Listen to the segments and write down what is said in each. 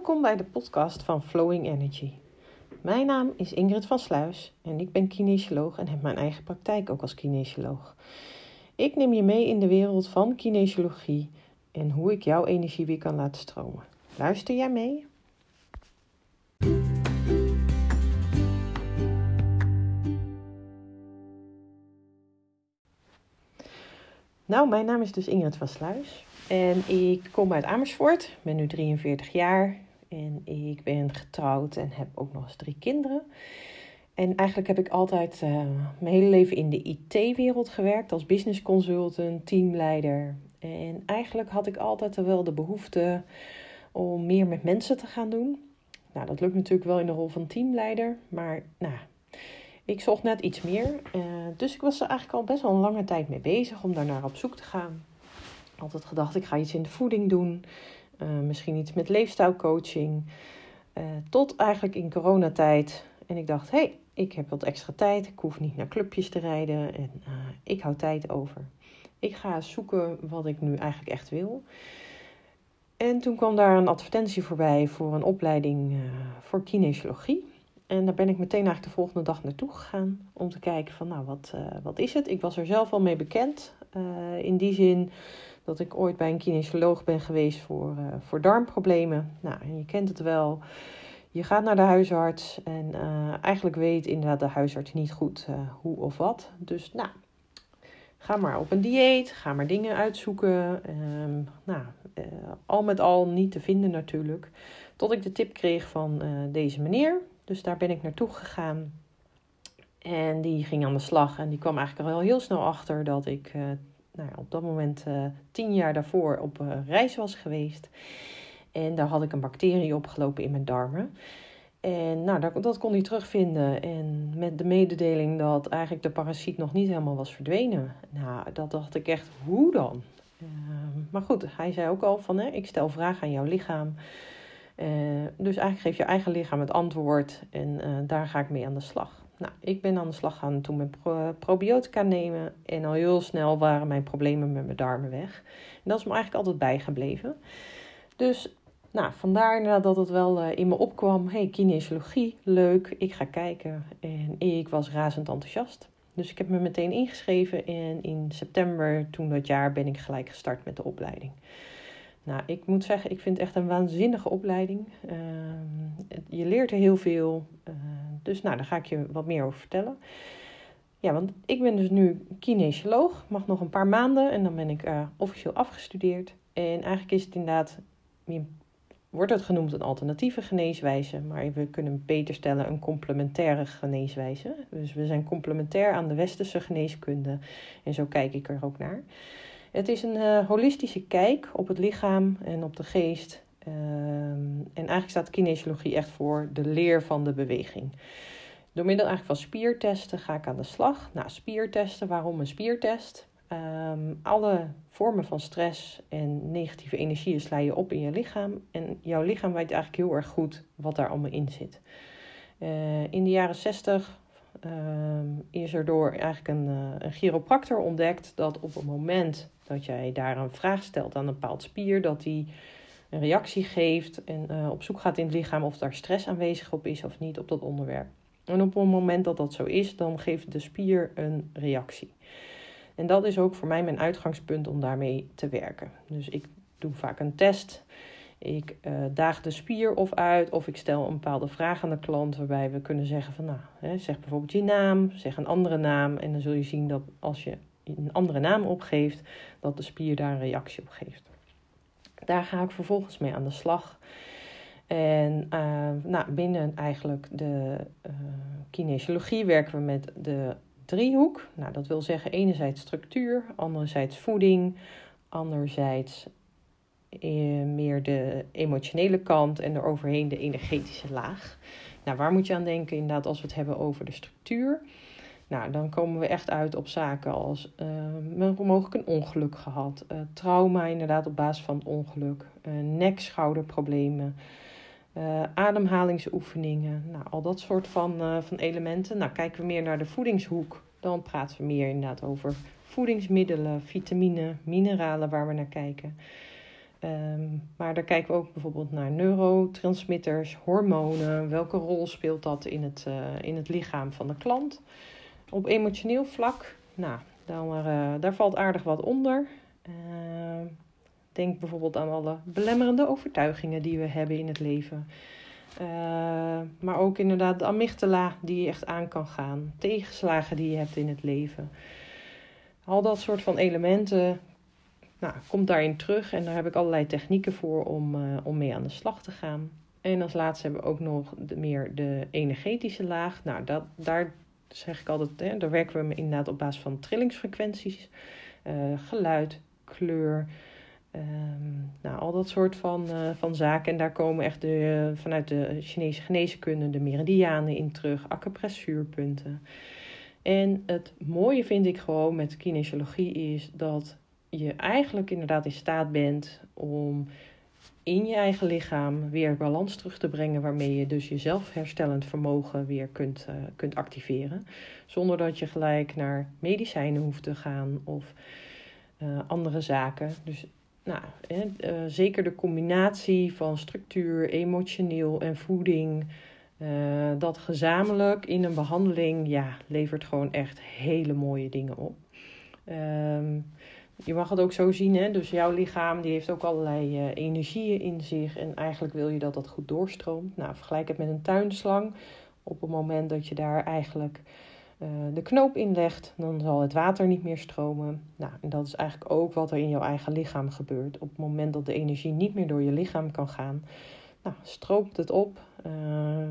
Welkom bij de podcast van Flowing Energy. Mijn naam is Ingrid van Sluis en ik ben kinesioloog en heb mijn eigen praktijk ook als kinesioloog. Ik neem je mee in de wereld van kinesiologie en hoe ik jouw energie weer kan laten stromen. Luister jij mee? Nou, mijn naam is dus Ingrid van Sluis. En ik kom uit Amersfoort, ben nu 43 jaar en ik ben getrouwd en heb ook nog eens drie kinderen. En eigenlijk heb ik altijd uh, mijn hele leven in de IT-wereld gewerkt als business consultant, teamleider. En eigenlijk had ik altijd wel de behoefte om meer met mensen te gaan doen. Nou, dat lukt natuurlijk wel in de rol van teamleider, maar nou, ik zocht net iets meer. Uh, dus ik was er eigenlijk al best wel een lange tijd mee bezig om daarnaar op zoek te gaan altijd gedacht, ik ga iets in de voeding doen. Uh, misschien iets met leefstijlcoaching. Uh, tot eigenlijk in coronatijd. En ik dacht, hé, hey, ik heb wat extra tijd. Ik hoef niet naar clubjes te rijden. En uh, ik hou tijd over. Ik ga zoeken wat ik nu eigenlijk echt wil. En toen kwam daar een advertentie voorbij voor een opleiding voor kinesiologie. En daar ben ik meteen eigenlijk de volgende dag naartoe gegaan. Om te kijken van, nou, wat, wat is het? Ik was er zelf al mee bekend. in die zin dat ik ooit bij een kinesioloog ben geweest voor, uh, voor darmproblemen. Nou, en je kent het wel. Je gaat naar de huisarts en uh, eigenlijk weet inderdaad de huisarts niet goed uh, hoe of wat. Dus nou, ga maar op een dieet, ga maar dingen uitzoeken. Um, nou, al met al niet te vinden natuurlijk. Tot ik de tip kreeg van deze meneer. Dus daar ben ik naartoe gegaan. En die ging aan de slag en die kwam eigenlijk al heel snel achter dat ik nou op dat moment uh, tien jaar daarvoor op een reis was geweest. En daar had ik een bacterie opgelopen in mijn darmen. En nou, dat, dat kon hij terugvinden. En met de mededeling dat eigenlijk de parasiet nog niet helemaal was verdwenen. Nou, dat dacht ik echt, hoe dan? Uh, maar goed, hij zei ook al van, hè, ik stel vragen aan jouw lichaam. Uh, dus eigenlijk geeft je eigen lichaam het antwoord en daar ga ik mee aan de slag. Nou, ik ben aan de slag gaan toen met probiotica nemen. En al heel snel waren mijn problemen met mijn darmen weg. En dat is me eigenlijk altijd bijgebleven. Dus nou, vandaar dat het wel uh, in me opkwam. hey, kinesiologie, leuk. Ik ga kijken. En ik was razend enthousiast. Dus ik heb me meteen ingeschreven. En in september toen dat jaar ben ik gelijk gestart met de opleiding. Nou, ik moet zeggen, ik vind het echt een waanzinnige opleiding. Uh, je leert er heel veel. Uh, dus nou, daar ga ik je wat meer over vertellen. Ja, want ik ben dus nu kinesioloog. Mag nog een paar maanden en dan ben ik uh, officieel afgestudeerd. En eigenlijk is het inderdaad, wordt het genoemd een alternatieve geneeswijze. Maar we kunnen beter stellen een complementaire geneeswijze. Dus we zijn complementair aan de westerse geneeskunde. En zo kijk ik er ook naar. Het is een uh, holistische kijk op het lichaam en op de geest. Um, en eigenlijk staat kinesiologie echt voor de leer van de beweging. Door middel eigenlijk van spiertesten ga ik aan de slag. Nou, spiertesten, waarom een spiertest? Um, alle vormen van stress en negatieve energieën sla je op in je lichaam. En jouw lichaam weet eigenlijk heel erg goed wat daar allemaal in zit. Uh, in de jaren 60 um, is er door eigenlijk een, uh, een chiropractor ontdekt dat op het moment dat jij daar een vraag stelt aan een bepaald spier, dat die een reactie geeft en uh, op zoek gaat in het lichaam of daar stress aanwezig op is of niet op dat onderwerp. En op het moment dat dat zo is, dan geeft de spier een reactie. En dat is ook voor mij mijn uitgangspunt om daarmee te werken. Dus ik doe vaak een test. Ik uh, daag de spier of uit, of ik stel een bepaalde vraag aan de klant waarbij we kunnen zeggen van, nou, hè, zeg bijvoorbeeld je naam, zeg een andere naam. En dan zul je zien dat als je een andere naam opgeeft, dat de spier daar een reactie op geeft. Daar ga ik vervolgens mee aan de slag. En uh, nou, binnen eigenlijk de uh, kinesiologie werken we met de driehoek. Nou, dat wil zeggen enerzijds structuur, anderzijds voeding, anderzijds eh, meer de emotionele kant en eroverheen de energetische laag. Nou, waar moet je aan denken inderdaad als we het hebben over de structuur? Nou, dan komen we echt uit op zaken als uh, mogelijk een ongeluk gehad, uh, trauma inderdaad op basis van ongeluk, uh, nek-schouderproblemen, uh, ademhalingsoefeningen, nou, al dat soort van, van elementen. Nou, kijken we meer naar de voedingshoek, dan praten we meer inderdaad over voedingsmiddelen, vitamine, mineralen waar we naar kijken. Ehm, maar daar kijken we ook bijvoorbeeld naar neurotransmitters, hormonen. Welke rol speelt dat in het, in het lichaam van de klant? Op emotioneel vlak, nou, dan, uh, daar valt aardig wat onder. Ehm, denk bijvoorbeeld aan alle belemmerende overtuigingen die we hebben in het leven. Uh, maar ook inderdaad de amygdala die je echt aan kan gaan. Tegenslagen die je hebt in het leven. Al dat soort van elementen nou, komt daarin terug. En daar heb ik allerlei technieken voor om, uh, om mee aan de slag te gaan. En als laatste hebben we ook nog de, meer de energetische laag. Nou, dat, daar zeg ik altijd, hè, daar werken we inderdaad op basis van trillingsfrequenties. Uh, geluid, kleur, Um, nou, al dat soort van, uh, van zaken. En daar komen echt de, vanuit de Chinese geneeskunde de meridianen in terug, acupressuurpunten. En het mooie vind ik gewoon met kinesiologie is dat je eigenlijk inderdaad in staat bent om in je eigen lichaam weer balans terug te brengen, waarmee je dus je zelfherstellend vermogen weer kunt, uh, kunt activeren. Zonder dat je gelijk naar medicijnen hoeft te gaan of uh, andere zaken. Dus nou, uh, zeker de combinatie van structuur, emotioneel en voeding. Dat gezamenlijk in een behandeling ja, levert gewoon echt hele mooie dingen op. Uh, je mag het ook zo zien, hè? dus jouw lichaam die heeft ook allerlei uh, energieën in zich en eigenlijk wil je dat dat goed doorstroomt. Nou, vergelijk het met een tuinslang. Op het moment dat je daar eigenlijk uh, de knoop inlegt, dan zal het water niet meer stromen. Nou, en dat is eigenlijk ook wat er in jouw eigen lichaam gebeurt. Op het moment dat de energie niet meer door je lichaam kan gaan, nou, stroomt het op. Uh,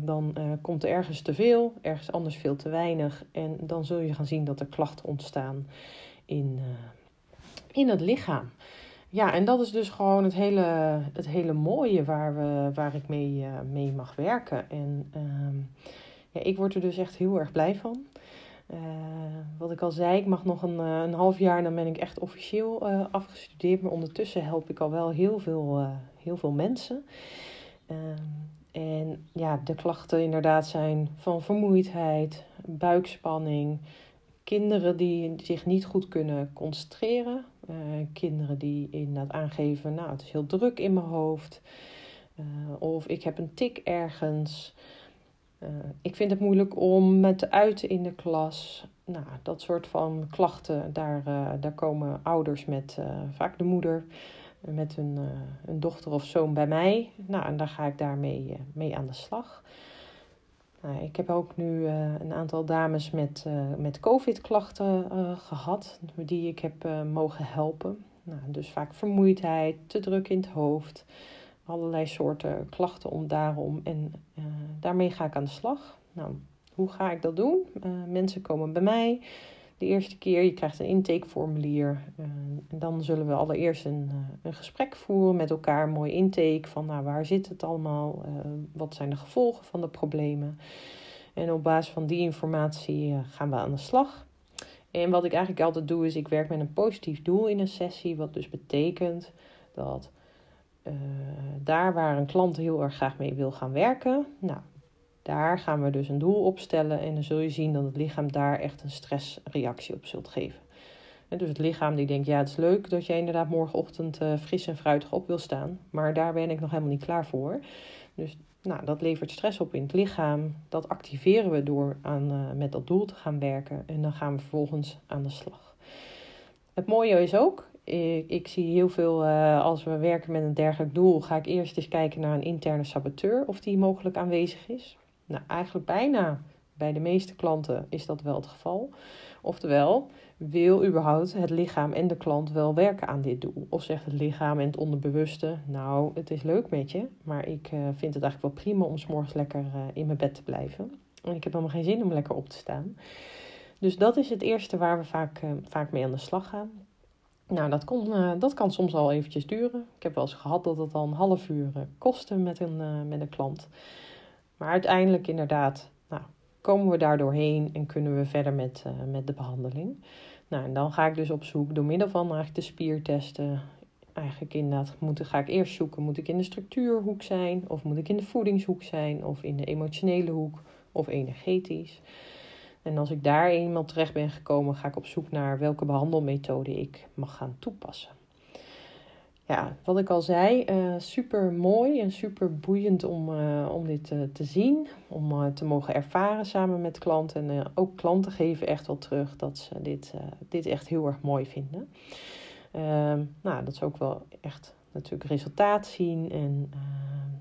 dan komt er ergens te veel, ergens anders veel te weinig. En dan zul je gaan zien dat er klachten ontstaan in, in het lichaam. Ja, en dat is dus gewoon het hele, het hele mooie waar, we, waar ik mee, mee mag werken. En ehm, ja, ik word er dus echt heel erg blij van. Uh, wat ik al zei, ik mag nog een, uh, een half jaar, dan ben ik echt officieel afgestudeerd. Maar ondertussen help ik al wel heel veel, heel veel mensen. Ehm, en ja, de klachten inderdaad zijn van vermoeidheid, buikspanning, kinderen die zich niet goed kunnen concentreren, kinderen die inderdaad aangeven, nou het is heel druk in mijn hoofd, of ik heb een tik ergens. Uh, ik vind het moeilijk om me te uiten in de klas. Nou, dat soort van klachten, daar, daar komen ouders met, vaak de moeder, met een dochter of zoon bij mij. Nou, en daar ga ik daarmee mee aan de slag. Nou, ik heb ook nu een aantal dames met, met COVID-klachten gehad, die ik heb mogen helpen. Nou, dus vaak vermoeidheid, te druk in het hoofd allerlei soorten klachten om daarom. En daarmee ga ik aan de slag. Nou, hoe ga ik dat doen? Mensen komen bij mij. De eerste keer, je krijgt een intakeformulier. Uh, en dan zullen we allereerst een, een gesprek voeren met elkaar. Een mooi intake van nou, waar zit het allemaal? wat zijn de gevolgen van de problemen? En op basis van die informatie gaan we aan de slag. En wat ik eigenlijk altijd doe, is ik werk met een positief doel in een sessie. Wat dus betekent dat daar waar een klant heel erg graag mee wil gaan werken, nou, daar gaan we dus een doel opstellen en dan zul je zien dat het lichaam daar echt een stressreactie op zult geven. En dus het lichaam die denkt, ja het is leuk dat jij inderdaad morgenochtend uh, fris en fruitig op wil staan, maar daar ben ik nog helemaal niet klaar voor. Dus nou, dat levert stress op in het lichaam. Dat activeren we door aan, uh, met dat doel te gaan werken en dan gaan we vervolgens aan de slag. Het mooie is ook, ik, ik zie heel veel, uh, als we werken met een dergelijk doel, ga ik eerst eens kijken naar een interne saboteur, of die mogelijk aanwezig is. Nou, eigenlijk bijna bij de meeste klanten is dat wel het geval. Oftewel, wil überhaupt het lichaam en de klant wel werken aan dit doel? Of zegt het lichaam en het onderbewuste, nou, het is leuk met je, maar ik uh, vind het eigenlijk wel prima om s morgens lekker uh, in mijn bed te blijven. En ik heb helemaal geen zin om lekker op te staan. Dus dat is het eerste waar we vaak, uh, vaak mee aan de slag gaan. Nou, dat, kon, dat kan soms al eventjes duren. Ik heb wel eens gehad dat het al een half uur kostte met een, met een klant. Maar uiteindelijk inderdaad nou, komen we daar doorheen en kunnen we verder met, met de behandeling. Nou, en dan ga ik dus op zoek door middel van de spiertesten. Eigenlijk inderdaad, moet, ga ik eerst zoeken, moet ik in de structuurhoek zijn? Of moet ik in de voedingshoek zijn? Of in de emotionele hoek? Of energetisch? En als ik daar eenmaal terecht ben gekomen, ga ik op zoek naar welke behandelmethode ik mag gaan toepassen. Ja, wat ik al zei, uh, super mooi en super boeiend om, uh, om dit uh, te zien. Om te mogen ervaren samen met klanten. En ook klanten geven echt wel terug dat ze dit, dit echt heel erg mooi vinden. Ehm, nou, dat is ook wel echt natuurlijk resultaat zien. En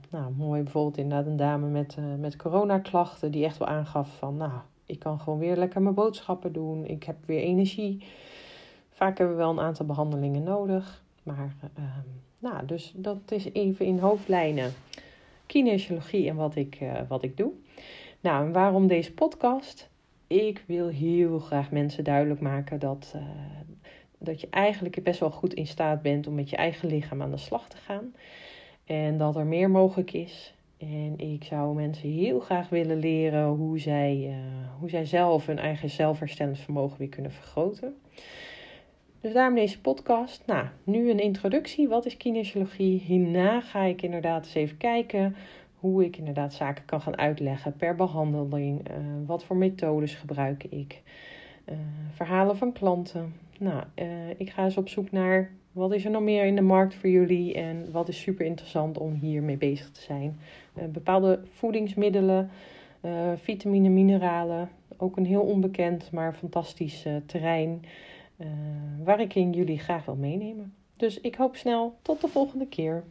nou, mooi bijvoorbeeld inderdaad een dame met, met coronaklachten die echt wel aangaf van... nou, ik kan gewoon weer lekker mijn boodschappen doen. Ik heb weer energie. Vaak hebben we wel een aantal behandelingen nodig. Maar, ehm, nou, dus dat is even in hoofdlijnen kinesiologie en wat ik, uh, wat ik doe. Nou, en waarom deze podcast? Ik wil heel graag mensen duidelijk maken dat, uh, dat je eigenlijk best wel goed in staat bent om met je eigen lichaam aan de slag te gaan. En dat er meer mogelijk is. En ik zou mensen heel graag willen leren hoe zij, uh, hoe zij zelf hun eigen zelfherstellend vermogen weer kunnen vergroten. Dus daarom deze podcast. Nou, nu een introductie. Wat is kinesiologie? Hierna ga ik inderdaad eens even kijken hoe ik inderdaad zaken kan gaan uitleggen per behandeling. Uh, wat voor methodes gebruik ik? Uh, verhalen van klanten. Nou, uh, ik ga eens op zoek naar wat is er nog meer in de markt voor jullie en wat is super interessant om hiermee bezig te zijn. bepaalde voedingsmiddelen, vitamine, mineralen. Ook een heel onbekend, maar fantastisch terrein. Uh, waar ik in jullie graag wil meenemen. Dus ik hoop snel tot de volgende keer.